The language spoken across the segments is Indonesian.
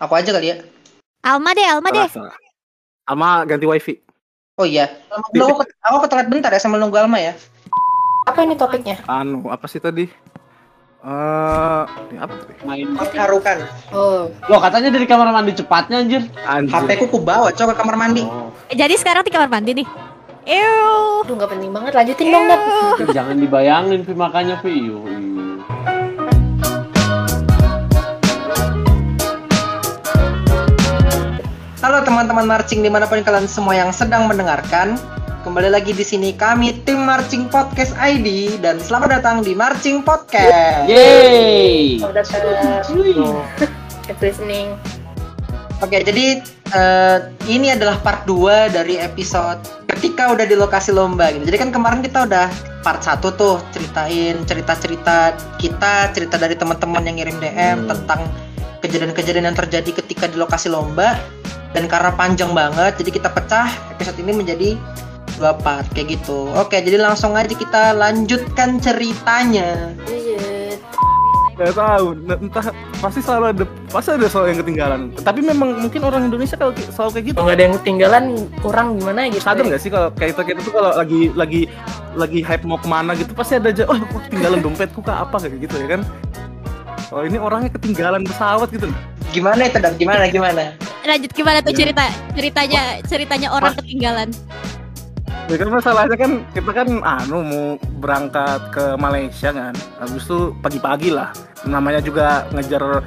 Aku aja kali ya. Alma deh, Alma deh. Salah. Alma ganti wifi. Oh iya. Aku, aku ketelat bentar ya sambil nunggu Alma ya. Apa ini topiknya? Anu, apa sih tadi? Eh, ini apa tadi? Main. Mengharukan. Oh, Loh katanya dari kamar mandi cepatnya anjir. Anjir. HP ku bawa coba ke kamar mandi. Oh, Eh, Jadi sekarang di kamar mandi nih. Ew. aduh nggak penting banget. Lanjutin dong, Dap. jangan dibayangin Pi makanya Pi. Yuh, Halo teman-teman marching di mana pun kalian semua yang sedang mendengarkan. Kembali lagi di sini kami tim Marching Podcast ID dan selamat datang di Marching Podcast. Yeay. Selamat datang. Tuh. Keep listening. Oke, jadi eh, ini adalah part 2 dari episode ketika udah di lokasi lomba gitu. Jadi kan kemarin kita udah part 1 tuh ceritain cerita-cerita kita, cerita dari teman-teman yang ngirim DM Hmm. tentang kejadian-kejadian yang terjadi ketika di lokasi lomba. Dan karena panjang banget, jadi kita pecah episode ini menjadi dua part kayak gitu. Oke, jadi langsung aja kita lanjutkan ceritanya. Lanjut. Gak tahu, entah pasti selalu ada pasti ada selalu yang ketinggalan. Tapi memang mungkin orang Indonesia kalau selalu kayak gitu. Kalau nggak ada yang ketinggalan, kurang gimana gitu. Sadar nggak sih kalau kayak kita kita tuh kalau lagi lagi lagi hype mau ke mana gitu pasti ada aja, oh ketinggalan dompetku kak apa kayak gitu ya kan? Oh ini orangnya ketinggalan pesawat gitu. Gimana itu, Dan? Gimana gimana? Lanjut gimana tuh Iya. cerita ceritanya ceritanya orang ketinggalan. Ya kan masalahnya kan kita kan anu mau berangkat ke Malaysia kan. Habis itu pagi-pagi lah. Namanya juga ngejar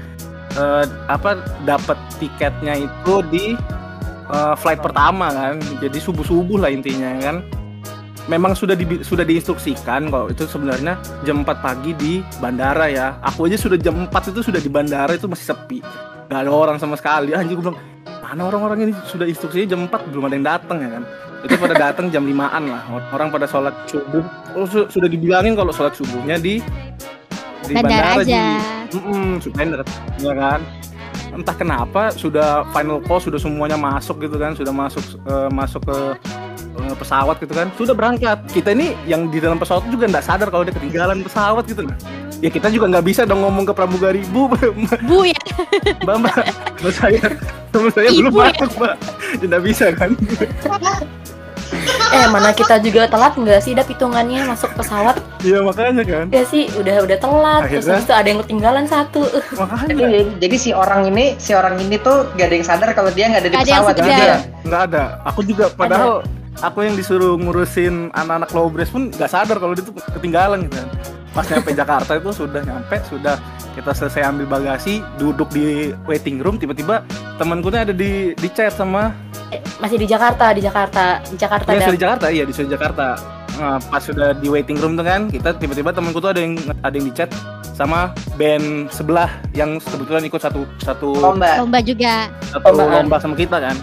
eh, apa dapat tiketnya itu di eh, flight pertama kan. Jadi subuh-subuh lah intinya kan. Memang sudah di, sudah diinstruksikan kalau itu sebenarnya jam 4 pagi di bandara ya. Aku aja sudah jam 4 itu sudah di bandara itu masih sepi. Gak ada orang sama sekali. Anjing gue bilang, mana orang-orang ini sudah instruksinya jam 4 belum ada yang datang ya kan? Itu pada datang jam 5an lah. Orang pada sholat subuh. Oh, su- sudah dibilangin kalau sholat subuhnya di di Bandara bandara, aja. di mm sudah ya kan? Entah kenapa sudah final call sudah semuanya masuk gitu kan? Sudah masuk eh, masuk ke pesawat gitu kan sudah berangkat kita ini yang di dalam pesawat juga nggak sadar kalau dia ketinggalan pesawat gitu nah ya kita juga nggak bisa dong ngomong ke pramugari bu Bu ya. mbak mbak mbak saya teman saya belum Ibu ya? masuk mbak tidak bisa kan Eh, mana kita juga telat nggak sih? Dap hitungannya masuk pesawat. Iya makanya kan Ya sih, udah udah telat. Terus Akhirnya? habis itu ada yang ketinggalan satu. makanya Jadi, jadi si orang ini, si orang ini tuh gak ada yang sadar kalau dia nggak ada di ada yang pesawat. sadar. gitu nggak ya? ada nggak ada aku juga padahal aku yang disuruh ngurusin anak-anak lowbres pun nggak sadar kalau dia tuh ketinggalan gitu kan pas nyampe Jakarta itu sudah nyampe sudah kita selesai ambil bagasi duduk di waiting room tiba-tiba temanku nih ada di di chat sama Masih di Jakarta, di Jakarta, di Jakarta. ya di Jakarta iya di Jakarta Nah, pas sudah di waiting room tuh kan kita tiba-tiba temanku tuh ada yang ada yang di chat sama band sebelah yang kebetulan ikut satu satu Lomba. Lomba juga. satu lomba sama kita kan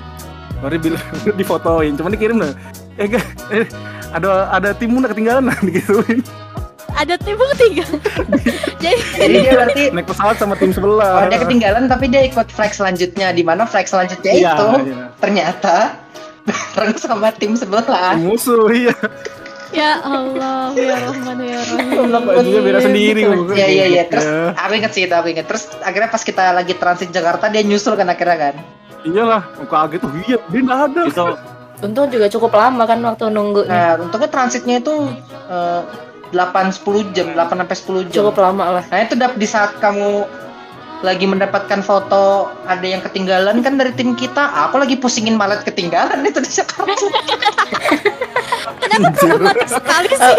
baru bilang difotoin cuman dikirim loh eh, ga- eh ada ada tim udah ketinggalan nah digituin Ada tim ketiga. Jadi Jadi dia berarti naik pesawat sama tim oh, sebelah dia ketinggalan tapi dia ikut flag selanjutnya di mana flag selanjutnya Iya, itu iya. ternyata bareng sama tim sebelah. musuh iya ya Allah, ya Rahman ya Rahim. bajunya beda sendiri Iya iya iya. Terus Ya, aku inget sih itu aku inget. Terus akhirnya pas kita lagi transit Jakarta dia nyusul kan akhirnya kan. Iyalah kaget tuh iya dia nggak ada Itu Untung juga cukup lama kan waktu nunggu. Nah untungnya transitnya itu eh, 8-10 jam, 8 sampai 10 jam. Cukup lama lah. Nah itu dap di saat kamu lagi mendapatkan foto ada yang ketinggalan kan dari tim kita, aku lagi pusingin malet ketinggalan itu di Jakarta. Kenapa trauma sekali sih?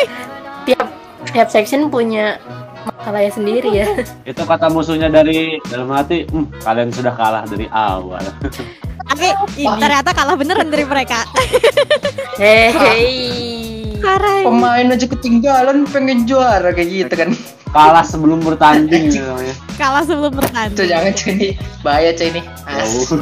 tiap tiap section punya masalahnya sendiri ya. itu kata musuhnya dari dalam hati, "Hmm, kalian sudah kalah dari awal. Tapi ternyata kalah beneran dari mereka. Hei. Ya. Pemain aja ketinggalan pengen juara kayak gitu kan. Kalah sebelum bertanding gitu namanya. Kalah sebelum Tuh bertanding. jangan cuy ini bahaya cuy ini. As. Oh.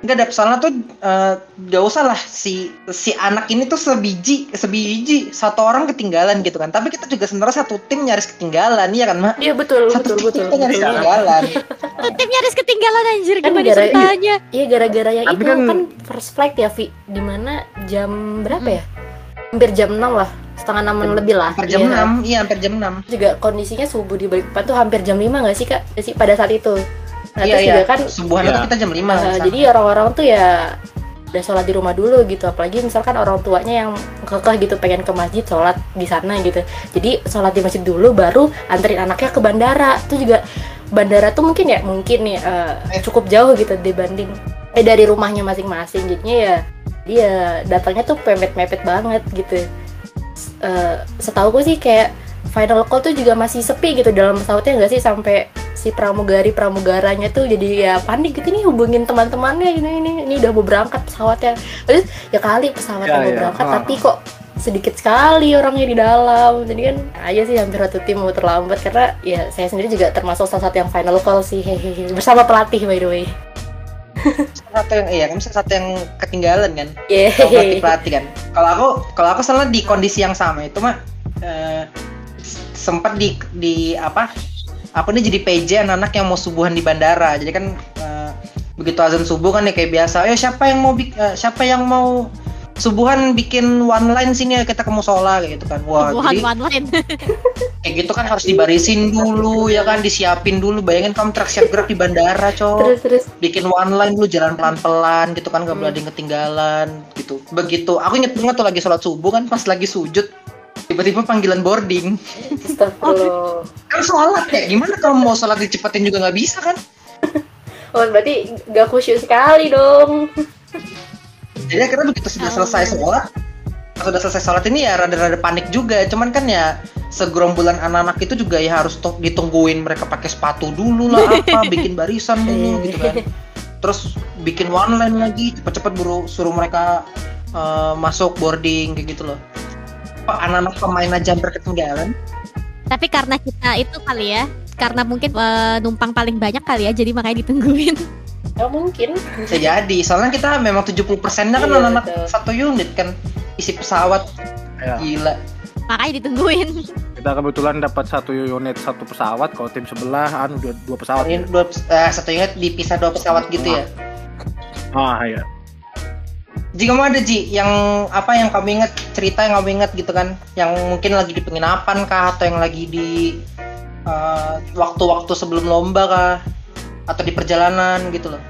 Enggak dap soalnya tuh eh, gak usah lah si si anak ini tuh sebiji sebiji satu orang ketinggalan gitu kan. Tapi kita juga sebenarnya satu tim nyaris ketinggalan iya kan mak? Iya betul Satu betul tim betul. kita nyaris betul. ketinggalan. Tuh, tim nyaris ketinggalan anjir Kan gimana gara- ceritanya? Iya gara-gara yang Tapi itu kan- kan, first flight ya Vi. Di mana jam berapa ya? Hampir jam 6 lah. setengah enaman lebih lah. hampir jam Iya. 6 iya hampir jam 6 Juga kondisinya subuh di Balikpapan tuh hampir jam 5 nggak sih kak? Sih pada saat itu. Nah iya terus iya. juga kan subuhan Iya. itu kita jam 5 Uh, jadi orang-orang tuh ya udah sholat di rumah dulu gitu. Apalagi misalkan orang tuanya yang kekeh gitu pengen ke masjid sholat di sana gitu. Jadi sholat di masjid dulu baru anterin anaknya ke bandara. Itu juga bandara tuh mungkin ya mungkin nih uh, cukup jauh gitu dibanding eh dari rumahnya masing-masing. Jadinya ya dia datangnya tuh mepet-mepet banget gitu. Uh, setahu gue sih kayak final call tuh juga masih sepi gitu dalam pesawatnya nggak sih sampai si pramugari pramugaranya tuh jadi ya panik gitu nih hubungin teman-temannya ini ini ini udah mau berangkat pesawatnya terus ya kali pesawatnya Ya, mau ya. berangkat Ah. tapi kok sedikit sekali orangnya di dalam jadi kan aja sih hampir satu tim mau terlambat karena ya saya sendiri juga termasuk salah satu yang final call sih hehehe bersama pelatih by the way satu yang iya kan satu yang ketinggalan kan yeah. kalau pelatih pelatih kan kalau aku kalau aku salah di kondisi yang sama itu mah eh, sempat di di apa aku nih jadi PJ anak-anak yang mau subuhan di bandara. Jadi kan eh, begitu azan subuh kan ya kayak biasa. Ayo siapa yang mau bik- eh, siapa yang mau subuhan bikin one line sini ya? Kita ke musola kayak gitu kan. Wah Bukan jadi one line. kayak gitu kan harus dibarisin dulu ya kan? Disiapin dulu. Bayangin kamu teriak siap gerak di bandara cowok terus terus. Bikin one line dulu jalan pelan-pelan gitu kan gak boleh ada yang ketinggalan gitu. Begitu. Aku inget banget tuh lagi sholat subuh kan pas lagi sujud tiba-tiba panggilan boarding. Astagfirullah. kan sholat ya? Gimana kalau mau sholat dicepetin juga nggak bisa kan? Oh, berarti gak khusyuk sekali dong. jadi akhirnya begitu sudah selesai sholat sudah selesai sholat ini ya rada-rada panik juga. Cuman kan ya segerombolan anak-anak itu juga ya harus ditungguin mereka pakai sepatu dulu lah apa bikin barisan dulu gitu kan. Terus bikin one line lagi cepet-cepet buru suruh mereka eh, masuk boarding kayak gitu loh anak-anak pemain aja hampir ketinggalan Tapi karena kita itu kali ya, karena mungkin eh, numpang paling banyak kali ya, jadi makanya ditungguin. Ya mungkin. bisa jadi soalnya kita memang 70 persennya kan Iya, anak-anak betul. satu unit kan isi pesawat Ya. gila makanya ditungguin. Kita kebetulan dapat satu unit satu pesawat, kalau tim sebelah anu dua, dua pesawat. ini dua eh, satu unit dipisah dua pesawat gitu ya Ah iya. Jika mau ada Ji yang apa yang kamu ingat cerita yang kamu ingat gitu kan? Yang mungkin lagi di penginapan kah atau yang lagi di eh, waktu-waktu sebelum lomba kah atau di perjalanan gitu loh.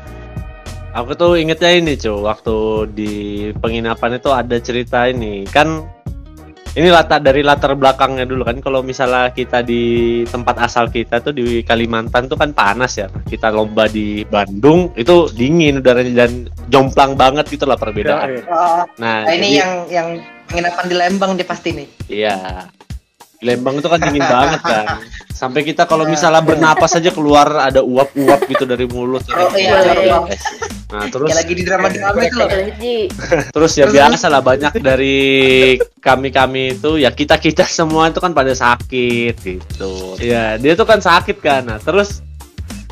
Aku tuh ingetnya ini cuy, waktu di penginapan itu ada cerita ini. Kan ini latar dari latar belakangnya dulu kan kalau misalnya kita di tempat asal kita tuh di Kalimantan tuh kan panas ya kita lomba di Bandung itu dingin udaranya dan jomplang banget gitu lah Ya, perbedaan. iya. Oh, Nah, nah, ini jadi- yang yang penginapan di Lembang dia pasti nih Iya. Lembang itu kan dingin banget kan. Sampai kita kalau Iya. misalnya bernapas aja keluar ada uap-uap gitu dari mulut. Oh, iya, iya. guys. Nah, terus yang lagi di drama-drama itu loh terus ya Terus- biasa lah banyak dari kami-kami itu ya kita-kita semua itu kan pada sakit gitu. Ya, dia tuh kan sakit kan. Nah, terus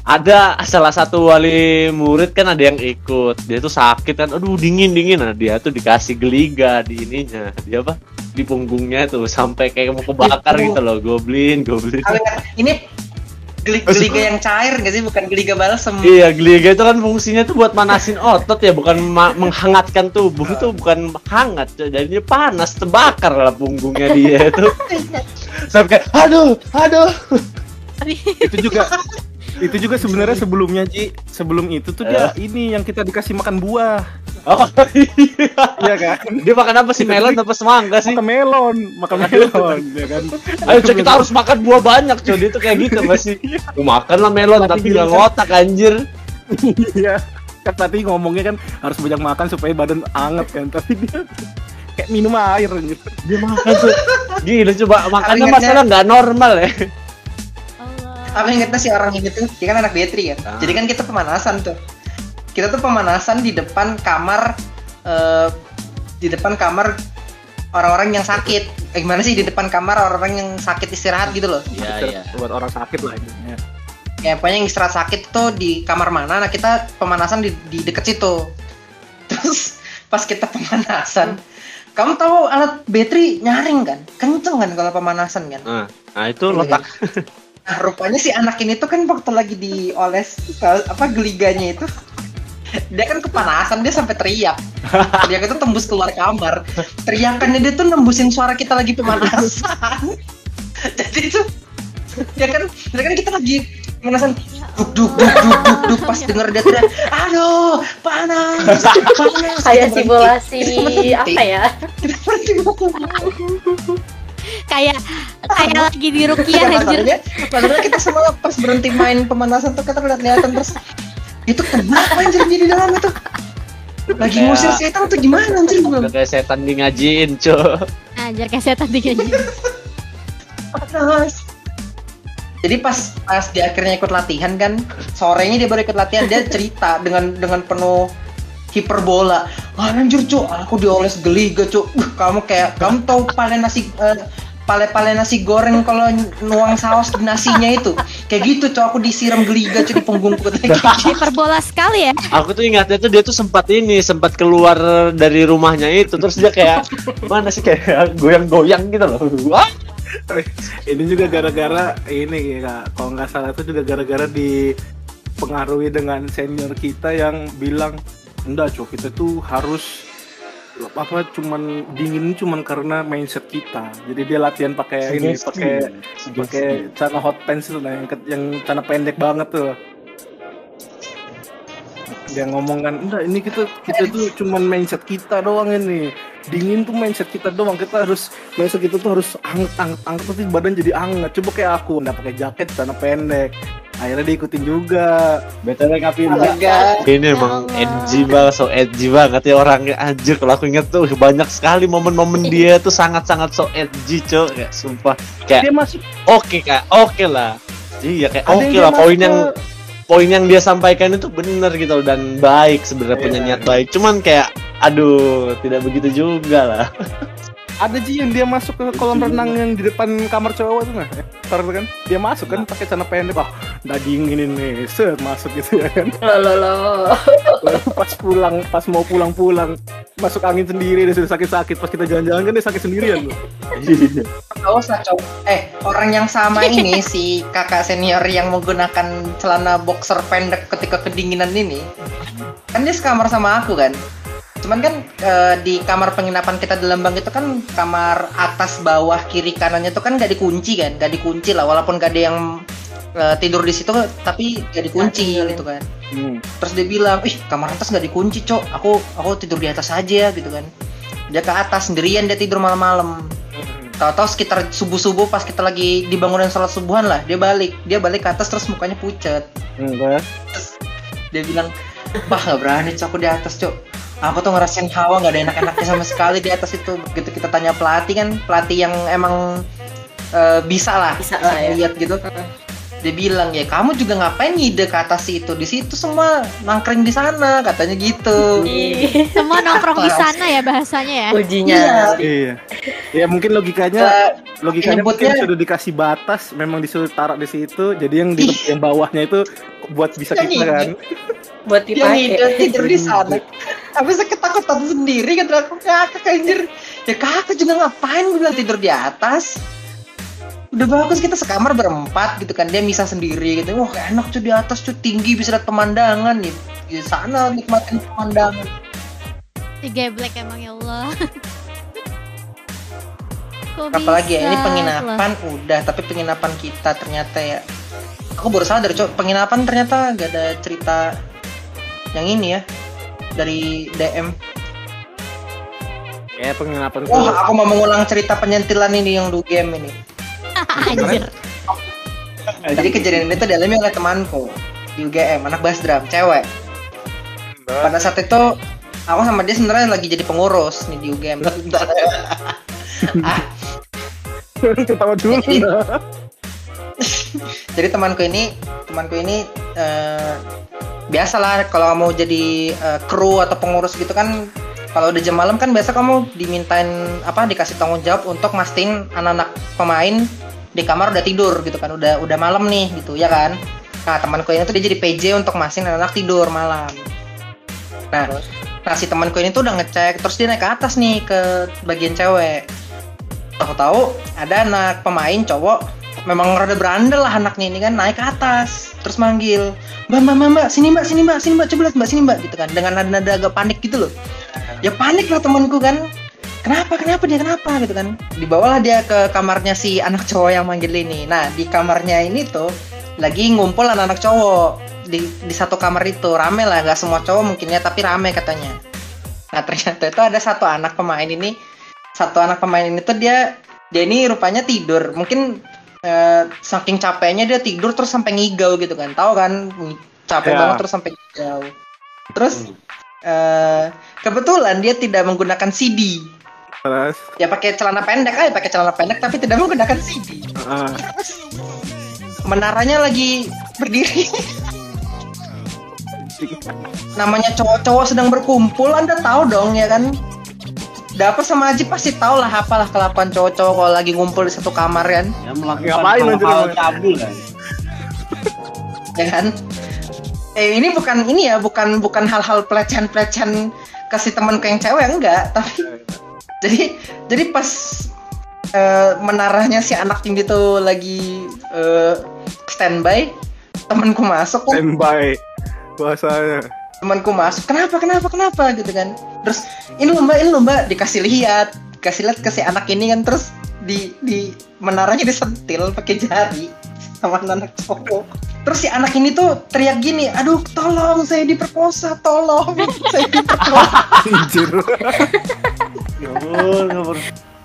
ada salah satu wali murid kan ada yang ikut dia tuh sakit kan aduh dingin dingin nah dia tuh dikasih geliga di ininya dia apa di punggungnya tuh sampai kayak mau kebakar gitu loh. Goblin goblin. Ini geli- geliga yang cair nggak sih? Bukan geliga balsem. Iya, geliga itu kan fungsinya tuh buat manasin otot ya, bukan menghangatkan tubuh. Itu bukan hangat, jadinya panas, terbakar lah punggungnya dia itu. Sampai kayak, aduh, aduh. itu juga itu juga sebenarnya sebelumnya Ji. Sebelum itu tuh dia ini yang kita dikasih makan buah Oh iya. iya kan Dia makan apa sih melon apa semangka sih? makan melon makan melon ya kan Ayo coy, kita harus makan buah banyak coy. Dia tuh kayak gitu masih. Mau makan lah melon tapi nggak ngotak anjir. iya kan tadi ngomongnya kan harus banyak makan supaya badan anget kan tapi dia kayak minum air gitu Dia makan tuh. Gila coba makannya masalah nggak normal ya. Allah. apa ingetnya si orang ini tuh dia kan anak Betri kan Ah. jadi kan kita pemanasan tuh kita tuh pemanasan di depan kamar eh, di depan kamar orang-orang yang sakit. Eh, gimana sih di depan kamar orang-orang yang sakit istirahat gitu loh? Iya, buat orang sakit lah ini ya. ya pokoknya yang istirahat sakit tuh di kamar mana? Nah kita pemanasan di, di deket situ. Terus pas kita pemanasan kamu tahu alat Betri nyaring kan? Kenceng kan kalau pemanasan kan? Nah, nah itu Iya letak. Nah, rupanya si anak ini tuh kan waktu lagi dioles apa geliganya itu dia kan kepanasan dia sampai teriak. Teriak itu tembus keluar kamar. Teriakannya dia tuh nembusin suara kita lagi pemanasan. Jadi itu ya kan ya kan kita lagi pemanasan. Duk duk duk duk duk duk pas denger dia teriak aduh panas panas. Kayak simulasi apa ya? Kita berhenti. Kayak kayak lagi di rukiah Iya, anjir. masalahnya kita semua pas berhenti main pemanasan tuh kita lihat-lihatan terus itu kenapa anjir dia di dalam itu lagi ngusir setan tuh gimana anjir gue Udah kayak setan di ngajiin, Cok. Anjir kayak setan di gaji. panas jadi pas pas dia akhirnya ikut latihan kan sorenya dia baru ikut latihan dia cerita dengan dengan penuh hiperbola. Ah, anjir cuk aku dioles geliga cuk Uh, kamu kayak kamu tahu pale nasi eh, pale-pale nasi goreng kalau nuang saus di nasinya itu kayak gitu cuk aku disiram geliga cuk di punggungku. Hiperbola sekali ya. Aku tuh ingatnya tuh dia tuh sempat ini, sempat keluar dari rumahnya itu, terus dia kayak mana sih kayak goyang-goyang gitu loh. Wah, ini juga gara-gara ini ya kalau nggak salah itu juga gara-gara dipengaruhi dengan senior kita yang bilang enggak cok kita tuh harus apa cuman dingin cuman karena mindset kita. Jadi dia latihan pakai ini pakai pakai celana hot pants itu lah yang yang celana pendek banget tuh. Dia ngomong kan enggak ini kita kita tuh cuman mindset kita doang ini. Dingin tuh mindset kita doang. Kita harus mindset kita tuh harus anget anget anget pasti badan jadi anget coba kayak aku nggak pakai jaket celana pendek akhirnya diikutin juga. BTW Kapin Astaga. ini. Emang edgy banget, so edgy banget ya orangnya. Anjir kalau aku inget tuh banyak sekali momen-momen dia tuh sangat-sangat so edgy cok. Kayak sumpah. Dia kayak masuk oke kak oke lah. Iya kayak oke dia lah. Poin yang ke- poin yang dia sampaikan itu bener gitu loh, dan baik sebenarnya Iya. punya niat baik. Cuman kayak aduh tidak begitu juga lah ada sih yang dia masuk ke kolam renang yang di depan kamar cowok tuh nah Ntar kan? Dia masuk kan pakai celana pendek. Ah nggak dingin ini set masuk gitu ya kan? Lo Lalu pas pulang pas mau pulang pulang masuk angin sendiri dia sudah sakit sakit pas kita jalan-jalan kan dia sakit sendirian loh Gak usah coba. Eh, orang yang sama ini si kakak senior yang menggunakan celana boxer pendek ketika kedinginan ini, kan dia sekamar sama aku kan. Cuman kan eh, di kamar penginapan kita di Lembang itu kan kamar atas bawah kiri kanannya itu kan gak dikunci kan, gak dikunci lah. Walaupun gak ada yang eh, tidur di situ, tapi gak dikunci gitu kan. hmm. Terus dia bilang, ih kamar atas gak dikunci cok, aku aku tidur di atas aja gitu kan. Dia ke atas sendirian dia tidur malam-malam. Tahu-tahu sekitar subuh-subuh pas kita lagi dibangunin sholat subuhan lah, dia balik, dia balik ke atas terus mukanya pucet. enggak Terus dia bilang, bah nggak berani cok aku di atas cok. Aku tuh ngerasain hawa nggak ada enak-enaknya sama sekali di atas itu. Begitu kita tanya pelatih kan, pelatih yang emang eh, bisa lah, Bisa lah ya. lihat gitu. Dia bilang ya kamu juga ngapain ngide ke atas itu? Di situ semua nangkring di sana katanya gitu. Semua nongkrong di sana ya bahasanya ya. ujinya iya ya mungkin logikanya Eh, logikanya mungkin nyebutnya- sudah dikasih batas memang disuruh taruh di situ jadi yang di yang bawahnya itu buat bisa kita kan buat yang dipakai ngide tidur di sana. Habis saya ketakutan sendiri kan aku kakak anjir. Ya kakak juga ngapain gue bilang tidur di atas. Udah bagus kita sekamar berempat gitu kan dia misah sendiri gitu. Wah enak cuy di atas cuy tinggi bisa lihat pemandangan nih. Di sana nikmatin pemandangan. Si geblek emang ya Allah. Kok Apalagi ya ini penginapan udah tapi penginapan kita ternyata ya. Aku baru sadar cok penginapan ternyata gak ada cerita yang ini ya dari DM. kayak penginapan Wah, aku mau mengulang cerita penyentilan ini yang du game ini. Anjir. Jadi kejadian ini tuh dialami oleh temanku di UGM, anak bass drum, cewek. Pada saat itu aku sama dia sebenarnya lagi jadi pengurus nih di UGM. ah, ketawa dulu Jadi- jadi temanku ini, temanku ini eh, biasalah kalau mau jadi eh, kru atau pengurus gitu kan kalau udah jam malam kan biasa kamu dimintain apa dikasih tanggung jawab untuk mastiin anak-anak pemain di kamar udah tidur gitu kan udah udah malam nih gitu ya kan? Nah temanku ini tuh dia jadi PJ untuk mastiin anak-anak tidur malam. Nah nah si temanku ini tuh udah ngecek terus dia naik ke atas nih ke bagian cewek. Tahu-tahu ada anak pemain cowok memang rada berandal lah anaknya ini kan naik ke atas terus manggil mbak mbak mbak, mbak sini mbak sini mbak sini mbak coba lihat mbak sini mbak gitu kan dengan nada-nada agak panik gitu loh. Ya panik lah temanku kan kenapa kenapa dia kenapa? gitu kan. Dibawalah dia ke kamarnya si anak cowok yang manggil ini. Nah di kamarnya ini tuh lagi ngumpul anak-anak cowok. Di di satu kamar itu rame lah nggak semua cowok mungkin ya tapi rame katanya. Nah ternyata itu ada satu anak pemain ini. Satu anak pemain ini tuh dia dia ini rupanya tidur. Mungkin eh, saking capeknya dia tidur terus sampai ngigau gitu kan. Tahu kan? Capek Ya. banget terus sampai ngigau terus eh, kebetulan dia tidak menggunakan CD Terus, ya pakai celana pendek aja pakai celana pendek tapi tidak menggunakan CD ah, menaranya lagi berdiri. Namanya cowok-cowok sedang berkumpul anda tahu dong ya kan Dapat sama Aji pasti tahu lah apalah kelakuan cowok-cowok kalau lagi ngumpul di satu kamar kan? Ya melakukan Ngapain hal-hal cabul kan. ya kan? Eh ini bukan ini ya bukan bukan hal-hal pelecehan-pelecehan kasih temanku yang cewek enggak. Tapi jadi jadi pas eh, menaranya si anak tinggi tuh lagi eh, standby temanku masuk. Standby bahasanya. Temanku masuk kenapa kenapa kenapa? Gitu kan. Terus ini lomba ini lomba dikasih lihat dikasih lihat ke si anak ini kan terus di di menaranya disentil pakai jari sama anak cowok. Terus si anak ini tuh teriak gini aduh tolong saya diperkosa tolong saya diperkosa. Anjir.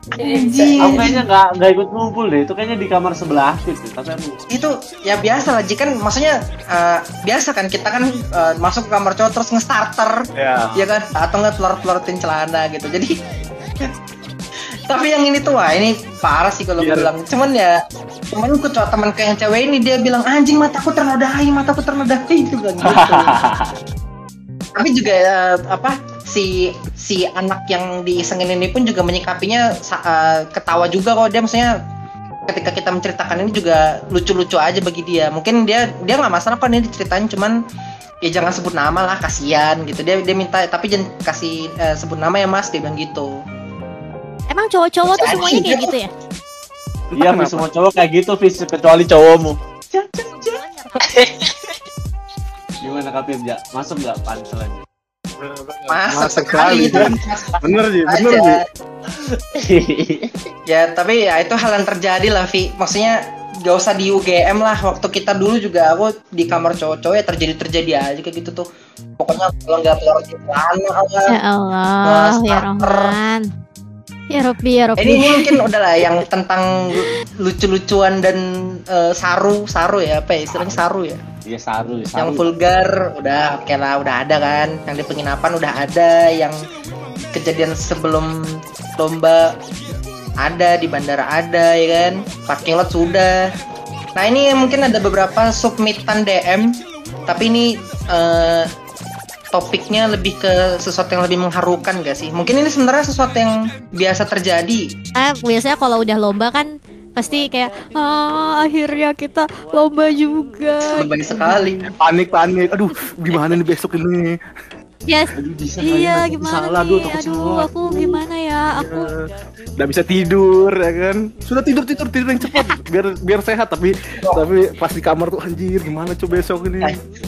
Aku kayaknya nggak nggak ikut ngumpul deh. Itu kayaknya di kamar sebelah sih. Tapi aku itu ya biasa lah. Jika kan maksudnya eh, biasa kan kita kan eh, masuk ke kamar cowok terus nge-starter. Ya. ya kan? Atau nggak telur-telurin celana gitu. Jadi tapi yang ini tuh wah ini parah sih kalau Biar- bilang. Cuman ya temanku cowok teman kayak yang cewek ini dia bilang anjing mataku ternodai mataku ternodai itu bilang gitu tapi juga eh, apa si si anak yang diisengin ini pun juga menyikapinya eh, ketawa juga kok. Dia maksudnya ketika kita menceritakan ini juga lucu-lucu aja bagi dia. Mungkin dia dia nggak masalah kok ini diceritain cuman ya jangan sebut nama lah kasihan gitu. Dia dia minta tapi jangan kasih eh, sebut nama ya mas. Dia bilang gitu. Emang cowok-cowok tuh semuanya kayak gitu ya? Iya, semua cowok kayak gitu, Fis, kecuali cowokmu. Gimana Kak Firja? Masuk nggak punchline? Masuk sekali. Bener sih, bener aja. sih. ya tapi ya itu hal yang terjadi lah Vi maksudnya gak usah di UGM lah waktu kita dulu juga aku di kamar cowok-cowok ya terjadi terjadi aja kayak gitu tuh pokoknya kalau nggak keluar di lah Ya Allah, Mas, ya. Rahman. Ya Robbi, ya Robbi. ini, ini mungkin udah lah yang tentang lucu-lucuan dan eh, saru saru ya apa ya istilahnya saru ya Iya, saru, ya, yang saru. vulgar udah oke lah udah ada kan yang di penginapan udah ada yang kejadian sebelum lomba ada di bandara ada ya kan parking lot sudah nah ini mungkin ada beberapa submitan DM tapi ini eh, topiknya lebih ke sesuatu yang lebih mengharukan gak sih mungkin ini sebenarnya sesuatu yang biasa terjadi Ah, biasanya kalau udah lomba kan pasti kayak ah akhirnya kita lomba juga. lebih sekali Panik, panik. Aduh, gimana nih besok ini? Yes. Aduh, bisa Iya, kayaknya, gimana salah, aduh, nih? Aduh, salah. aku gimana ya? Aku Udah bisa tidur ya kan? Sudah tidur tidur tidur yang cepat biar biar sehat tapi tapi pas di kamar tuh anjir gimana coba besok ini?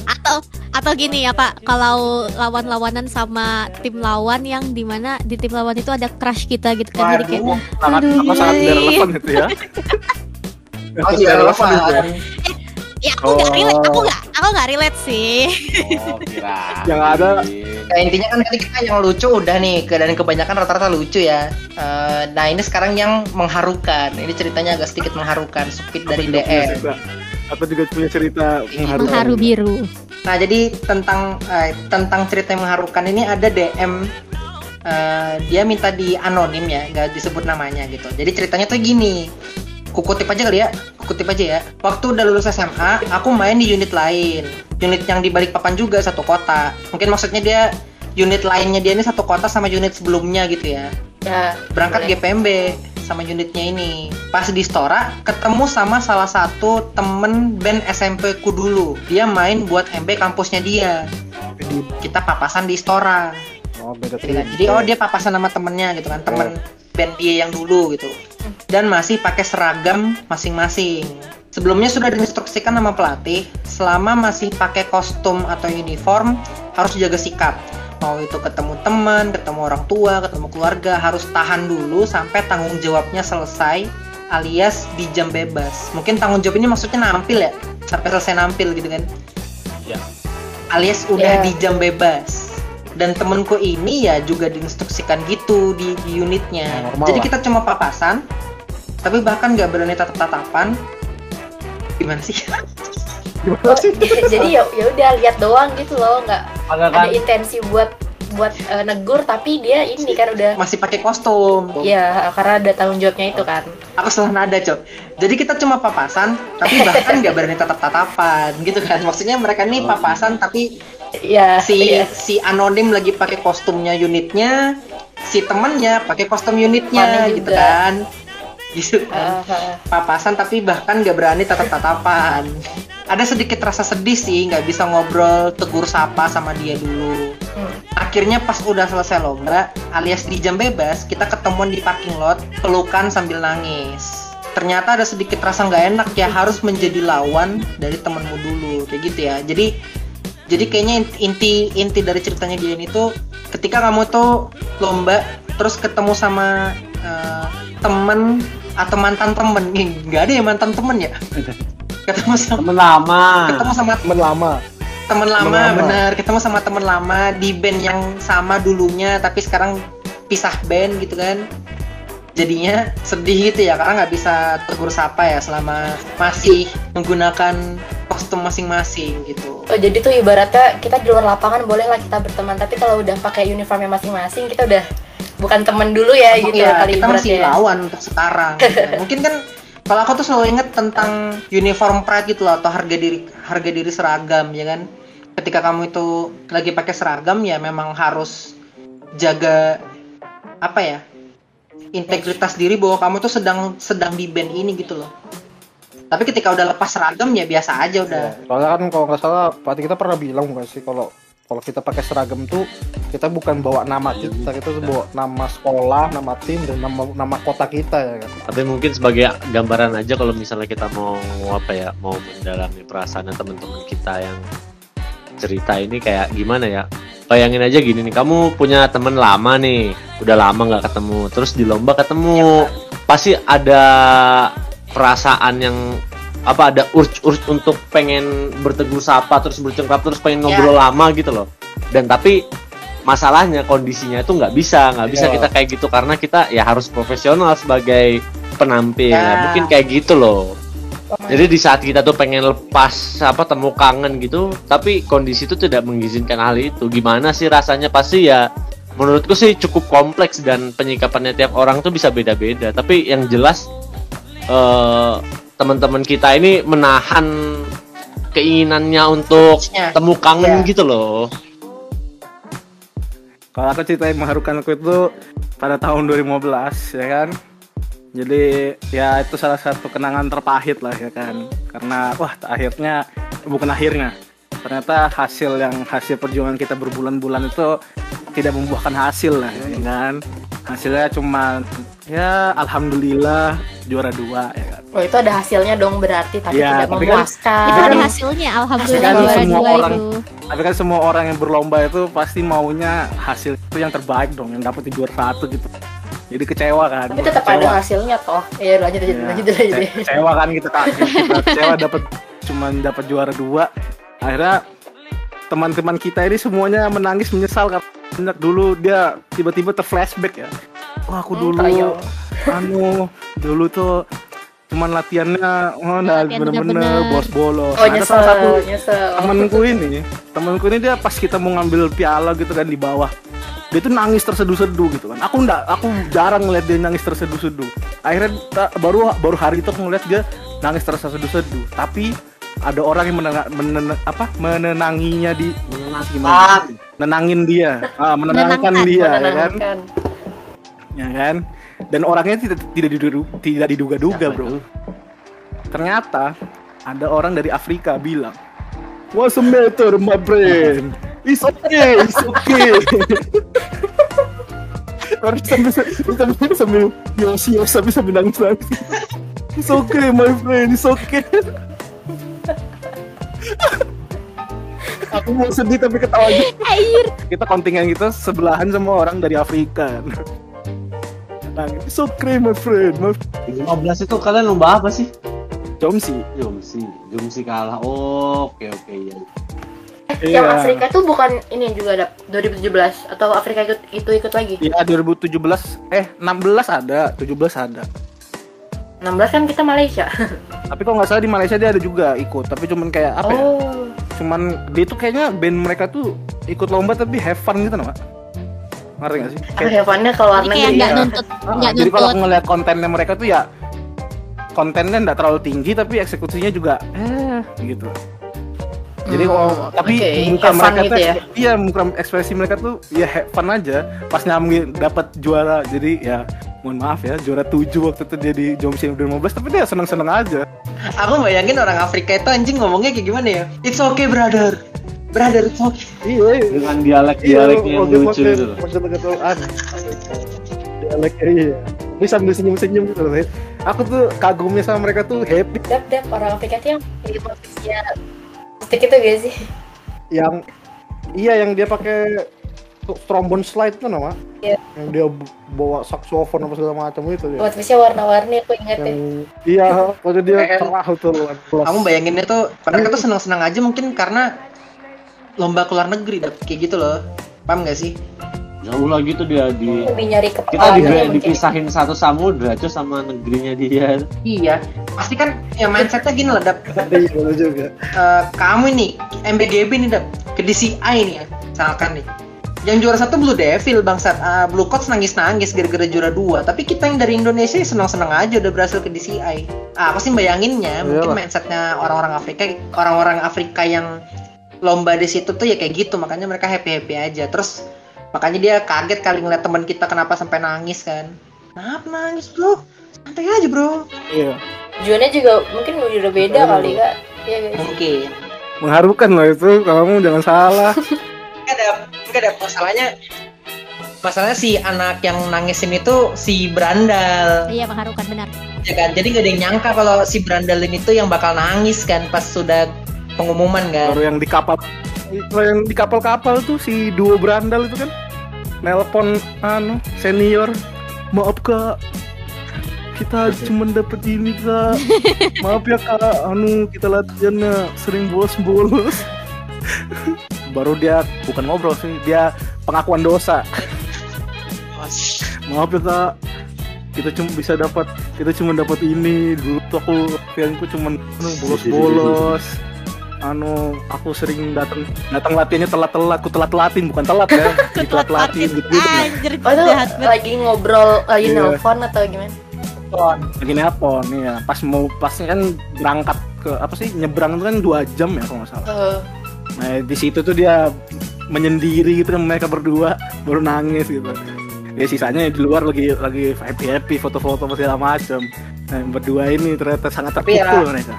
atau atau gini ya Pak, kalau lawan-lawanan sama tim lawan yang di mana di tim lawan itu ada crush kita gitu kan jadi kayak sangat Aduh, apa sangat iya, tidak iya. relevan itu ya. oh iya relevan ya aku nggak Oh. relate, aku nggak aku nggak relate sih. Oh. Yang ada- Ya, intinya kan tadi kita yang lucu udah nih dan kebanyakan rata-rata lucu ya. Eh, nah ini sekarang yang mengharukan. Ini ceritanya agak sedikit mengharukan. Supit dari DM. Aku juga punya cerita mengharukan. Mengharu biru. Nah jadi tentang eh, tentang cerita yang mengharukan ini ada DM. eh, dia minta di anonim ya, nggak disebut namanya gitu. Jadi ceritanya tuh gini. Kukutip aja kali ya, kukutip aja ya. Waktu udah lulus SMA, aku main di unit lain. Unit yang di Balikpapan juga satu kota. Mungkin maksudnya dia unit lainnya dia ini satu kota sama unit sebelumnya gitu ya. Ya, berangkat boleh. GPMB sama unitnya ini pas di Stora ketemu sama salah satu temen band SMP ku dulu dia main buat MB kampusnya dia kita papasan di Stora Oh, beda jadi, kan, jadi oh dia papasan sama temennya gitu kan temen band dia yang dulu gitu. Dan masih pakai seragam masing-masing. Sebelumnya sudah diinstruksikan sama pelatih selama masih pakai kostum atau uniform harus jaga sikap. Mau itu ketemu teman ketemu orang tua ketemu keluarga harus tahan dulu sampai tanggung jawabnya selesai alias di jam bebas. Mungkin tanggung jawab ini maksudnya nampil ya? Sampai selesai nampil gitu kan? Ya. alias udah Ya. di jam bebas dan temenku ini ya juga diinstruksikan gitu di, di unitnya. Ya, normal jadi lah. kita cuma papasan tapi bahkan nggak berani tatap tatapan gimana sih? Gimana sih? jadi ya ya udah lihat doang gitu loh nggak ada intensi buat buat eh, negur tapi dia ini kan udah masih pakai kostum. Ya karena ada tanggung jawabnya itu kan. Aku salah nada cok. Jadi kita cuma papasan tapi bahkan nggak berani tatap tatapan gitu kan. Maksudnya mereka ini papasan tapi ya si ya. si anonim lagi pakai kostumnya unitnya si temennya pakai kostum unitnya gitu kan. Gitu kan. Ah, papasan tapi bahkan nggak berani tatap tatapan ada sedikit rasa sedih sih nggak bisa ngobrol tegur sapa sama dia dulu. Hmm. akhirnya pas udah selesai lomba alias di jam bebas kita ketemuan di parking lot pelukan sambil nangis. Ternyata ada sedikit rasa nggak enak ya harus menjadi lawan dari temenmu dulu kayak gitu ya. Jadi jadi kayaknya inti inti dari ceritanya dia ini tuh ketika kamu tuh lomba terus ketemu sama eh, temen atau mantan temen. Nggak ada ya mantan temen ya? Ketemu sama temen lama. Ketemu sama Temen lama. temen lama, Temen lama. bener. Ketemu sama temen lama di band yang sama dulunya tapi sekarang pisah band gitu kan. Jadinya sedih gitu ya karena nggak bisa tegur sapa ya selama masih menggunakan kostum masing-masing gitu Oh, jadi tuh ibaratnya kita di luar lapangan bolehlah kita berteman tapi kalau udah pakai uniformnya masing-masing kita udah bukan teman dulu ya gitu Iya, kali kita masih ya. lawan untuk sekarang gitu. mungkin kan kalau aku tuh selalu inget tentang uniform pride gitu loh atau harga diri harga diri seragam ya kan ketika kamu itu lagi pakai seragam ya memang harus jaga apa ya integritas diri bahwa kamu tuh sedang sedang di band ini gitu loh tapi ketika udah lepas seragam ya biasa aja udah. Soalnya kan kalau nggak salah pelatih kita pernah bilang bukan sih kalau kalau kita pakai seragam tuh kita bukan bawa nama kita, kita tuh bawa nama sekolah, nama tim dan nama nama kota kita ya kan. tapi mungkin sebagai gambaran aja kalau misalnya kita mau apa ya mau mendalami perasaan teman-teman kita yang cerita ini kayak gimana ya? Bayangin aja gini nih kamu punya temen lama nih udah lama nggak ketemu terus di lomba ketemu pasti ada perasaan yang apa ada urge-urge untuk pengen bertegur sapa terus bercengkrap terus pengen Ya. ngobrol lama gitu loh. Dan tapi masalahnya kondisinya itu nggak bisa nggak bisa Iya. kita kayak gitu karena kita ya harus profesional sebagai penampil. Ya. Nah, mungkin kayak gitu loh. Jadi di saat kita tuh pengen lepas apa temu kangen gitu tapi kondisi itu tidak mengizinkan hal itu. Gimana sih rasanya? Pasti ya menurutku sih cukup kompleks dan penyikapannya tiap orang tuh bisa beda-beda. Tapi yang jelas eh teman-teman kita ini menahan keinginannya untuk Urge-nya. temu kangen Iya. gitu loh Kalau aku ceritain mengharukan aku itu pada tahun 2015 ya kan. Jadi ya itu salah satu kenangan terpahit lah ya kan. Karena wah akhirnya bukan akhirnya. Ternyata hasil yang hasil perjuangan kita berbulan-bulan itu tidak membuahkan hasil lah ya kan. Hasilnya cuma ya alhamdulillah juara dua ya kan. Oh, itu ada hasilnya dong berarti tapi Iya, tidak tapi kan- memuaskan. Itu ada hasilnya, alhamdulillah Kan juara semua dua orang- itu. Tapi kan semua orang yang berlomba itu pasti maunya hasil itu yang terbaik dong, yang dapat di juara satu gitu. Jadi kecewa kan. Tapi tetap ada Kecewa. hasilnya toh. Iya, lanjut lanjut Iya, lanjut lanjut. kece- kecewa kan gitu kan kita kecewa dapat cuman dapat juara dua akhirnya teman-teman kita ini semuanya menangis menyesal karena banyak dulu dia tiba-tiba terflashback ya. Wah aku Hmm, dulu tayang. anu dulu tuh cuman latihannya oh nah Latihan bener-bener bos bolos Oh, ada nyesel, salah satu nyesel. temanku ini temanku ini dia pas kita mau ngambil piala gitu kan di bawah dia tuh nangis terseduh-seduh gitu kan. Aku enggak aku jarang ngeliat dia nangis terseduh-seduh. Akhirnya baru baru hari itu aku ngeliat dia nangis terseduh-seduh. Tapi ada orang yang menenang, menenang- apa? menenanginya di menenang gimana? Sih? menenangin dia. Ah, menenangkan Menenangkan, dia ya kan? Ya kan? Dan orangnya tidak tidak diduga, tidak diduga-duga bro. Ternyata ada orang dari Afrika bilang what's the matter my friend it's okay it's okay. Sambil sambil sambil yosi yosi sambil sambil nangis nangis. It's okay, my friend. It's okay. Aku mau sedih tapi ketawa aja. Air. Kita kontingen kita sebelahan sama orang dari Afrika. Nah, it's okay, my friend. My 15 itu kalian lomba apa sih? Jomsi. Jomsi, Jomsi kalah. Oh, oke oke ya. Yang Iya. Afrika tuh bukan ini juga ada 2017 atau Afrika ikut itu ikut lagi. Iya 2017 eh 16 ada, 17 ada. 16 kan kita Malaysia. Tapi kok nggak salah di Malaysia dia ada juga ikut, tapi cuman kayak apa ya? oh. Cuman dia tuh kayaknya band mereka tuh ikut lomba tapi have fun gitu nama. Ngerti gak sih? Ah, heavennya ke luar Ini kayak negeri nggak ya. nuntut, Ah, nggak jadi kalau nuntut. aku ngeliat kontennya mereka tuh ya kontennya nggak terlalu tinggi tapi eksekusinya juga eh gitu. Jadi Hmm, kalau tapi oke. muka Have mereka gitu tuh ya. iya muka ekspresi mereka tuh ya have fun aja pas nyambi dapat juara jadi ya mohon maaf ya juara 7 waktu itu dia di Jomsi 2015 tapi dia seneng-seneng aja Aku bayangin orang Afrika itu anjing ngomongnya kayak gimana ya? It's okay brother. Brother, it's okay. iya Dengan dialek-dialeknya yang lucu gitu. loh. dialeknya iya ini sambil senyum-senyum gitu loh aku tuh kagumnya sama mereka tuh happy Dap dap orang Afrika tuh yang di posisinya stick itu gak sih? yang iya yang dia pakai tuh trombone slide tuh nama Iya. yang dia bawa saksofon apa segala macam itu dia Motifnya warna-warni aku inget yang ya. iya kalau dia cerah tuh Kamu bayanginnya tuh mereka tuh senang-senang aja mungkin karena lomba ke luar negeri Dap. kayak gitu loh. Paham gak sih? Jauh lagi tuh dia di Lebih nyari kita juga mungkin. dipisahin satu samudra cuy sama negerinya dia. Iya. Pasti kan ya mindsetnya gini lah Dap. iya juga Eh, kamu ini MBGB nih Dap. Ke DCI nih ya. Misalkan nih. Yang juara satu Blue Devil bangsat. Ah, Blue Coats nangis-nangis gara-gara juara dua. Tapi kita yang dari Indonesia ya senang-senang aja udah berhasil ke DCI. Ah, aku sih bayanginnya mungkin Iyalah. mindsetnya orang-orang Afrika, orang-orang Afrika yang lomba di situ tuh ya kayak gitu. Makanya mereka happy-happy aja. Terus makanya dia kaget kali ngeliat teman kita kenapa sampai nangis kan. Kenapa nangis bro? Santai aja bro. iya Tujuannya juga mungkin udah beda Betul. kali kak. Iya guys. Mungkin. mengharukan loh itu kamu jangan salah Enggak ada, enggak ada masalahnya. Masalahnya si anak yang nangisin itu si Brandal, Iya mengharukan benar. ya kan? Jadi nggak ada yang nyangka kalau si Brandal ini tuh yang bakal nangis kan pas sudah pengumuman kan. baru yang di kapal kalau yang di kapal-kapal tuh si duo berandal itu kan nelpon anu senior maaf kak kita cuma dapet ini kak maaf ya kak anu kita latihannya sering bolos-bolos baru dia bukan ngobrol sih dia pengakuan dosa. Maaf ya kak. Kita cuma bisa dapat kita cuma dapat ini. Dulu tuh aku feelingku cuma anu, bolos-bolos. Anu aku sering datang datang latihannya telat-telat aku telat-telatin bukan telat ya. Di telat-telatin gitu gitu. Anjir, Oh itu lagi ngobrol, lagi Iya. nelfon atau gimana? lagi nelpon ya pas mau pasnya kan berangkat ke apa sih nyebrang itu kan dua jam ya kalau nggak salah. Eh, nah di situ tuh dia menyendiri gitu mereka berdua baru nangis gitu ya sisanya di luar lagi lagi happy happy foto-foto segala macam nah, yang berdua ini ternyata sangat Tapi ya- terpukul mereka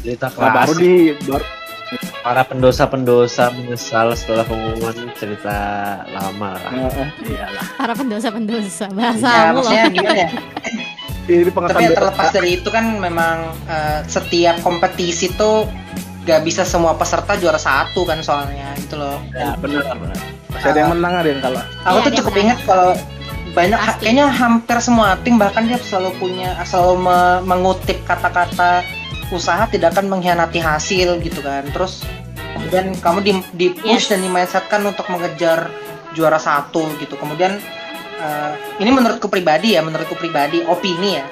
Cerita nah, baru di baru Para pendosa-pendosa menyesal setelah pengumuman cerita lama lah. Eh, iyalah Para pendosa-pendosa Ya, bahasamu loh. ya? ini Tapi terlepas dari itu kan memang eh, setiap kompetisi tuh gak bisa semua peserta juara satu kan soalnya gitu loh. Ya benar benar. Masih ada yang menang ada yang kalah Aku Iya, tuh cukup ingat kalau banyak Pasti. kayaknya hampir semua tim bahkan dia selalu punya selalu me- mengutip kata-kata usaha tidak akan mengkhianati hasil gitu kan terus kemudian kamu di, di push Yes. dan dimindsetkan untuk mengejar juara satu gitu kemudian eh, ini menurutku pribadi ya menurutku pribadi opini ya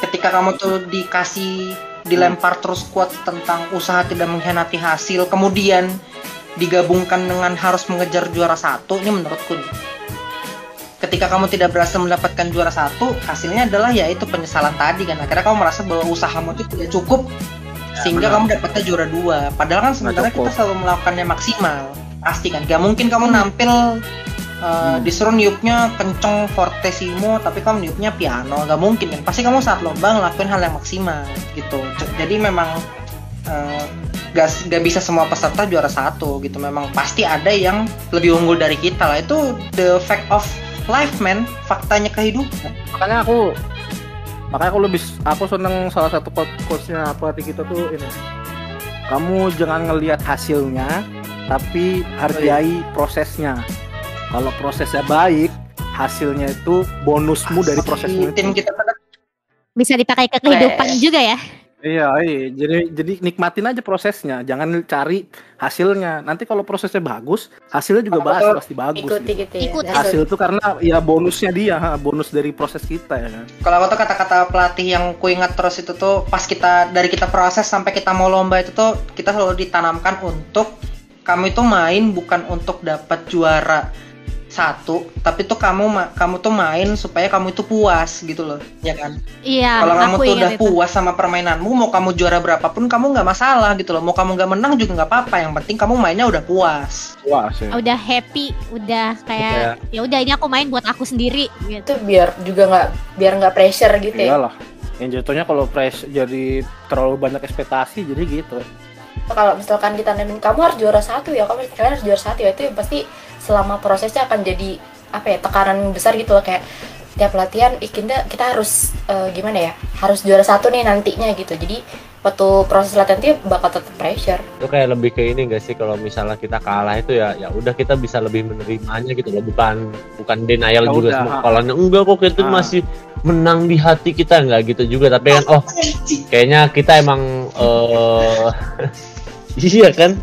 ketika kamu tuh dikasih dilempar terus quotes tentang usaha tidak mengkhianati hasil kemudian digabungkan dengan harus mengejar juara satu. Ini menurutku nih. Ketika kamu tidak berhasil mendapatkan juara satu hasilnya adalah yaitu penyesalan tadi kan. Akhirnya kamu merasa bahwa usahamu itu tidak cukup sehingga kamu dapatnya juara dua. Padahal kan sebenarnya kita selalu melakukannya maksimal. Pasti kan. Gak mungkin kamu nampil uh, disuruh niupnya kenceng fortissimo tapi kamu niupnya piano gak mungkin kan? Pasti kamu saat lomba ngelakuin hal yang maksimal gitu. Jadi memang uh, gak, gak bisa semua peserta juara satu gitu. Memang pasti ada yang lebih unggul dari kita lah. Itu the fact of life man. Faktanya kehidupan. Makanya aku makanya aku lebih aku seneng salah satu quote quotesnya pelatih kita tuh ini. Kamu jangan ngelihat hasilnya tapi hargai prosesnya kalau prosesnya baik hasilnya itu bonusmu dari prosesmu tim itu. kita pada Bisa dipakai ke kehidupan juga ya. iya iya. Jadi jadi nikmatin aja prosesnya. Jangan cari hasilnya. Nanti kalau prosesnya bagus hasilnya juga bahas betul, pasti bagus ikuti gitu. gitu ya. Ikuti. That's hasil itu karena ya bonusnya dia ha, bonus dari proses kita ya. Kan kalau aku tuh kata-kata pelatih yang ku ingat terus itu tuh pas kita dari kita proses sampai kita mau lomba itu tuh kita selalu ditanamkan untuk kamu itu main bukan untuk dapat juara satu tapi tuh kamu kamu tuh main supaya kamu itu puas gitu loh ya kan? Iya, kalau kamu tuh udah itu. puas sama permainanmu mau kamu juara berapapun kamu nggak masalah gitu loh. Mau kamu nggak menang juga nggak apa-apa yang penting kamu mainnya udah puas. Wah sih Udah happy, udah kayak ya udah ini aku main buat aku sendiri gitu. itu biar juga nggak biar nggak pressure gitu ya? Iyalah. Yang jatuhnya kalau press jadi terlalu banyak ekspektasi jadi gitu kalau misalkan ditanamin kamu harus juara satu ya kamu kalian harus juara satu ya. Itu pasti selama prosesnya akan jadi apa ya tekanan besar gitu loh. Kayak tiap latihan ih kita, kita harus eh, gimana ya harus juara satu nih nantinya gitu. Jadi waktu proses latihan itu bakal tetap pressure. Itu kayak lebih ke ini gak sih kalau misalnya kita kalah itu ya ya udah kita bisa lebih menerimanya gitu loh. Bukan bukan denial Ya juga udah, semua ha. kalau enggak kok kita Ah. masih menang di hati kita. Nggak gitu juga tapi kan oh kayaknya kita emang eh iya kan?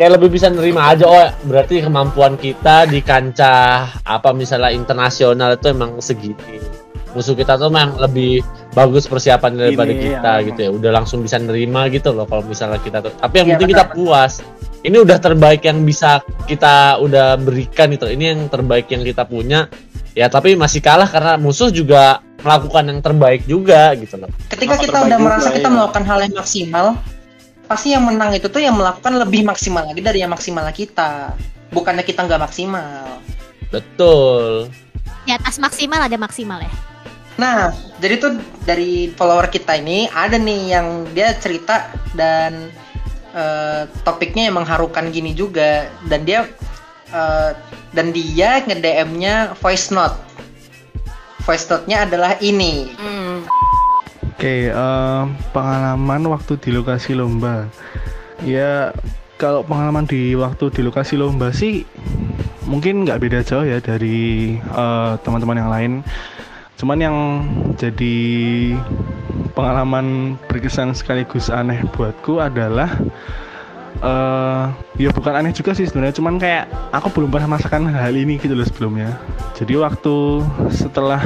Kayak lebih bisa nerima aja oh berarti kemampuan kita di kancah apa misalnya internasional itu emang segini. Musuh kita tuh emang lebih bagus persiapan daripada Ini, kita ya, gitu ya. Udah langsung bisa nerima gitu loh kalau misalnya kita tuh. Tapi yang Iya, penting kita puas. Ini udah terbaik yang bisa kita udah berikan itu ini yang terbaik yang kita punya. Ya tapi masih kalah karena musuh juga melakukan yang terbaik juga gitu loh. Ketika kita udah juga, merasa kita iya. melakukan hal yang maksimal pasti yang menang itu tuh yang melakukan lebih maksimal lagi dari yang maksimal kita. Bukannya kita nggak maksimal. Betul. Di atas maksimal ada maksimal ya. nah jadi tuh dari follower kita ini ada nih yang dia cerita dan eh, topiknya yang mengharukan gini juga. Dan dia eh, dan dia nge DM-nya voice note. Voice note-nya adalah ini. Hmm. Oke, eh, pengalaman waktu di lokasi lomba. Ya, kalau pengalaman di waktu di lokasi lomba sih mungkin nggak beda jauh ya dari eh, teman-teman yang lain. Cuman yang jadi pengalaman berkesan sekaligus aneh buatku adalah eh ya bukan aneh juga sih sebenarnya cuman kayak aku belum pernah merasakan hal ini gitu loh sebelumnya jadi waktu setelah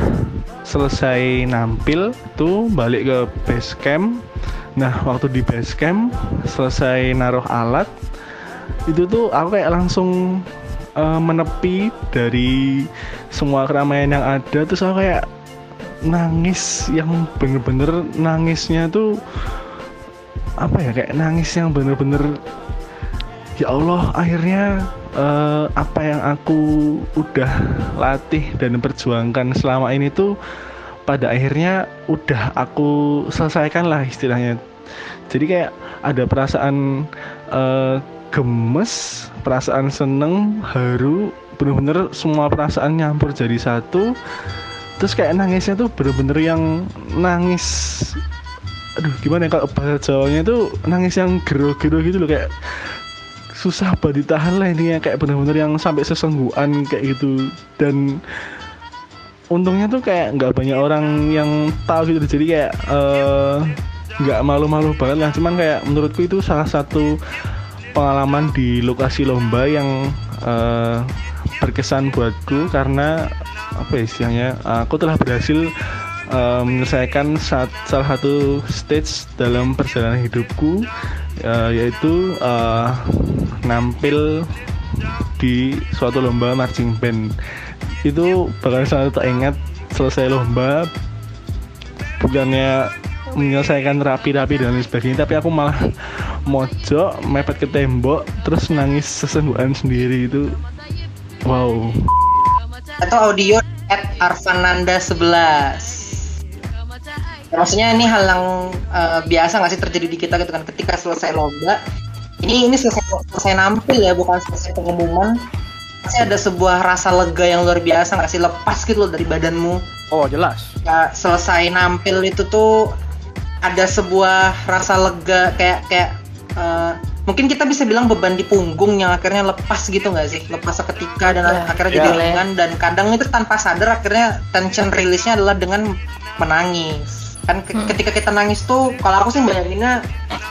selesai nampil tuh balik ke base camp. Nah waktu di base camp selesai naruh alat itu tuh aku kayak langsung eh, menepi dari semua keramaian yang ada. Terus aku kayak nangis yang bener-bener nangisnya tuh apa ya kayak nangis yang bener-bener ya Allah akhirnya eh, apa yang aku udah latih dan perjuangkan selama ini tuh pada akhirnya udah aku selesaikan lah istilahnya. Jadi kayak ada perasaan eh, gemes perasaan seneng haru bener-bener semua perasaan nyampur jadi satu. Terus kayak nangisnya tuh bener-bener yang nangis. Aduh gimana ya kalau bahasa Jawanya tuh nangis yang gero-gero gitu loh kayak susah banget ditahan lah intinya kayak bener-bener yang sampai sesenggukan kayak gitu. Dan untungnya tuh kayak nggak banyak orang yang tahu gitu. Jadi kayak eh, nggak malu-malu banget lah. Cuman kayak menurutku itu salah satu pengalaman di lokasi lomba yang eh, berkesan buatku. Karena apa ya istilahnya aku telah berhasil eh, menyelesaikan sat- salah satu stage dalam perjalanan hidupku eh, yaitu eh, nampil di suatu lomba marching band. Itu bakal sangat teringat selesai lomba bukannya menyelesaikan rapi-rapi dan lain sebagainya tapi aku malah mojok mepet ke tembok terus nangis sesenggukan sendiri. Itu wow. Atau audio at Arvananda 11 Ya, maksudnya ini hal yang eh, biasa nggak sih terjadi di kita gitu kan? Ketika selesai lomba ini ini selesai selesai nampil ya bukan selesai pengumuman. Pasti ada sebuah rasa lega yang luar biasa nggak sih? Lepas gitu loh dari badanmu. Oh jelas. ya, selesai nampil itu tuh ada sebuah rasa lega kayak kayak eh, mungkin kita bisa bilang beban di punggung yang akhirnya lepas gitu nggak sih? Lepas seketika dan Ya, akhirnya jadi boleh. ringan dan kadang itu tanpa sadar akhirnya tension rilisnya adalah dengan menangis kan ke- Hmm. ketika kita nangis tuh kalau aku sih bayanginnya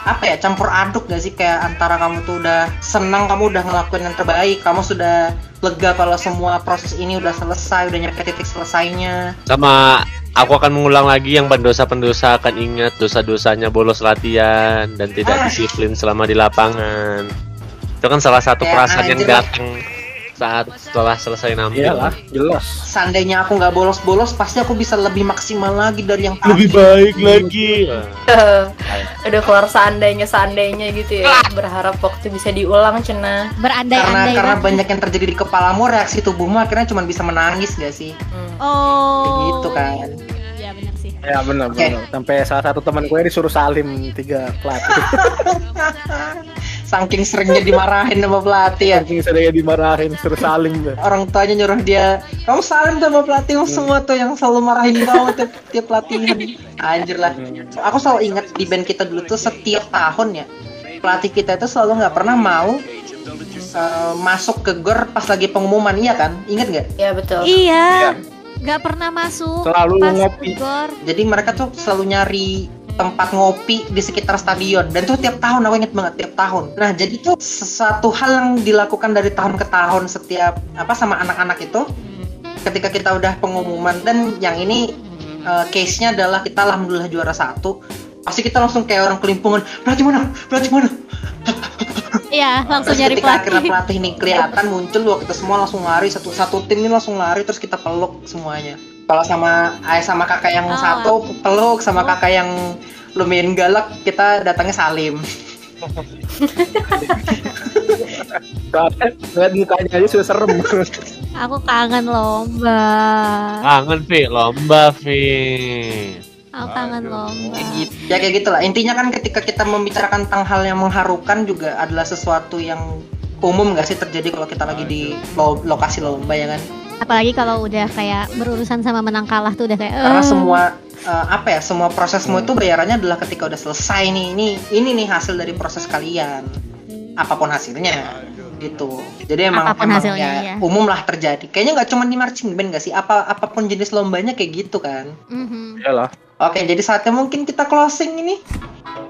apa ya campur aduk gak sih kayak antara kamu tuh udah senang kamu udah ngelakuin yang terbaik kamu sudah lega kalau semua proses ini udah selesai udah nyampe titik selesainya Sama aku akan mengulang lagi yang pendosa-pendosa akan ingat dosa-dosanya bolos latihan dan tidak Ah. disiplin selama di lapangan. Itu kan salah satu Kayak perasaan yang anjir lah. datang saat setelah selesai nampil. Iyalah, jelas. seandainya aku nggak bolos-bolos pasti aku bisa lebih maksimal lagi dari yang tadi. Lebih baik lagi. udah keluar seandainya seandainya gitu ya berharap waktu bisa diulang cina karena Berandai-andai karena banget. banyak yang terjadi di kepalamu reaksi tubuhmu akhirnya cuma bisa menangis gak sih Hmm. Oh. Kayak gitu kan Ya benar sih. Ya benar Oke. benar. Sampai salah satu teman gue disuruh salim tiga pelatih. saking seringnya dimarahin sama pelatih ya Saking saya dimarahin suruh salim deh. orang tuanya nyuruh dia kamu salim tuh sama pelatih Hmm. semua tuh yang selalu marahin kamu tiap, tiap latihan anjir lah Hmm. aku selalu ingat di band kita dulu tuh setiap tahun ya pelatih kita itu selalu nggak pernah mau eh, masuk ke gor pas lagi pengumuman iya kan ingat nggak ya betul Iya. Gak pernah masuk. Selalu pas ngopi. gor. jadi mereka tuh selalu nyari tempat ngopi di sekitar stadion. Dan tuh tiap tahun aku inget banget tiap tahun. Nah jadi tuh sesuatu hal yang dilakukan dari tahun ke tahun setiap apa sama anak-anak itu. Ketika kita udah pengumuman dan yang ini eh, case-nya adalah kita alhamdulillah juara satu. Pasti kita langsung kayak orang kelimpungan pelatih mana? Pelatih mana? Iya, langsung terus nyari ketika akhirnya pelatih. pelatih ini kelihatan muncul wah kita semua langsung lari satu satu tim ini langsung lari terus kita peluk semuanya kalau sama ayah sama kakak yang Oh. satu peluk sama Oh. kakak yang lumayan galak kita datangnya salim ngeliat mukanya aja sudah serem. Aku kangen lomba. Kangen Vi, lomba Vi. Aku kangen lomba. Kayak gitu. ya kayak gitulah intinya kan ketika kita membicarakan tentang hal yang mengharukan juga adalah sesuatu yang umum nggak sih terjadi kalau kita lagi di lo- lokasi lomba ya kan Apalagi kalau udah kayak berurusan sama menang kalah tuh udah kayak. karena "Eh." semua eh, apa ya semua prosesmu itu bayarannya adalah ketika udah selesai nih ini ini nih hasil dari proses kalian apa pun hasilnya gitu jadi emang Apa pun emang hasilnya, ya, iya. umum lah terjadi kayaknya nggak cuma di marching band gak sih apa apa pun jenis lombanya kayak gitu kan Mhm. Iyalah. oke jadi saatnya mungkin kita closing ini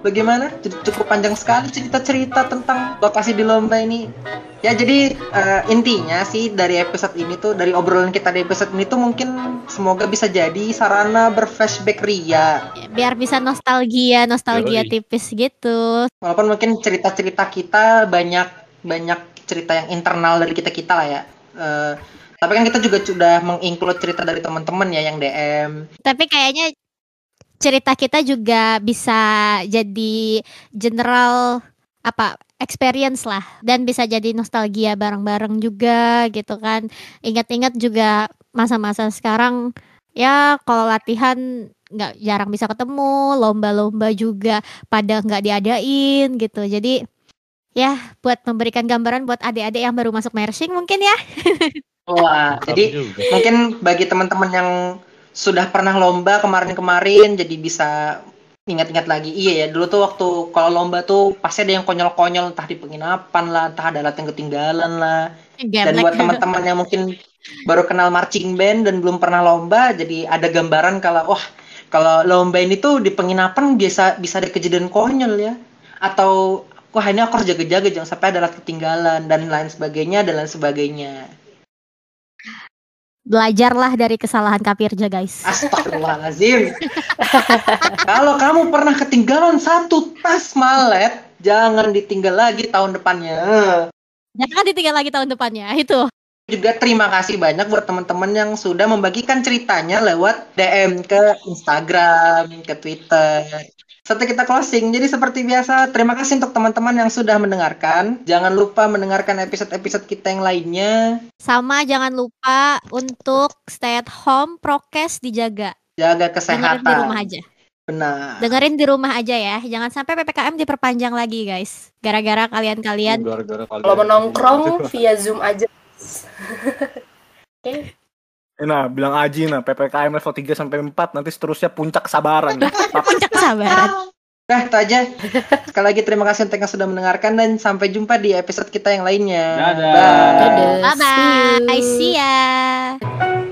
bagaimana? Jadi cukup panjang sekali cerita-cerita tentang lokasi di lomba ini. Ya jadi eh, intinya sih dari episode ini tuh dari obrolan kita di episode ini tuh mungkin semoga bisa jadi sarana berflashback ria. Biar bisa nostalgia, nostalgia Yoi. tipis gitu. walaupun mungkin cerita-cerita kita banyak banyak cerita yang internal dari kita kita lah ya. Eh, tapi kan kita juga sudah menginclude cerita dari teman-teman ya yang DM Tapi kayaknya cerita kita juga bisa jadi general apa experience lah dan bisa jadi nostalgia bareng-bareng juga gitu kan. Ingat-ingat juga masa-masa sekarang ya kalau latihan nggak jarang bisa ketemu, lomba-lomba juga pada nggak diadain gitu. Jadi ya buat memberikan gambaran buat adik-adik yang baru masuk marching mungkin ya. wah jadi mungkin bagi teman-teman yang sudah pernah lomba kemarin-kemarin jadi bisa ingat-ingat lagi. Iya ya dulu tuh waktu kalau lomba tuh pasti ada yang konyol-konyol entah di penginapan lah entah ada alat yang ketinggalan lah. Dan Geblek. buat teman-teman yang mungkin baru kenal marching band dan belum pernah lomba jadi ada gambaran kalau wah kalau lomba ini tuh di penginapan biasa bisa ada kejadian konyol ya. Atau wah ini aku harus jaga-jaga jangan sampai ada alat ketinggalan dan lain sebagainya dan lain sebagainya Belajarlah dari kesalahan Kapirja guys. Astagfirullahaladzim. Kalau kamu pernah ketinggalan satu tas malet, jangan ditinggal lagi tahun depannya. Jangan ditinggal lagi tahun depannya itu. Juga terima kasih banyak buat teman-teman yang sudah membagikan ceritanya lewat DM ke Instagram, ke Twitter. Setelah kita closing, jadi seperti biasa, terima kasih untuk teman-teman yang sudah mendengarkan. Jangan lupa mendengarkan episode-episode kita yang lainnya. Sama jangan lupa untuk stay at home, prokes dijaga. Jaga Dengerin kesehatan. di rumah aja. Benar. Dengerin di rumah aja ya. Jangan sampai PPKM diperpanjang lagi guys. Gara-gara kalian-kalian Gara-gara kalian. kalau menongkrong via zoom aja Oke. Nah, bilang Aji nah, PPKM level 3 sampai 4 nanti seterusnya puncak kesabaran. Puncak kesabaran. Nah, itu aja. Sekali lagi terima kasih untuk yang sudah mendengarkan dan sampai jumpa di episode kita yang lainnya. Dadah. Bye. Dadah. Bye See you. bye. See ya.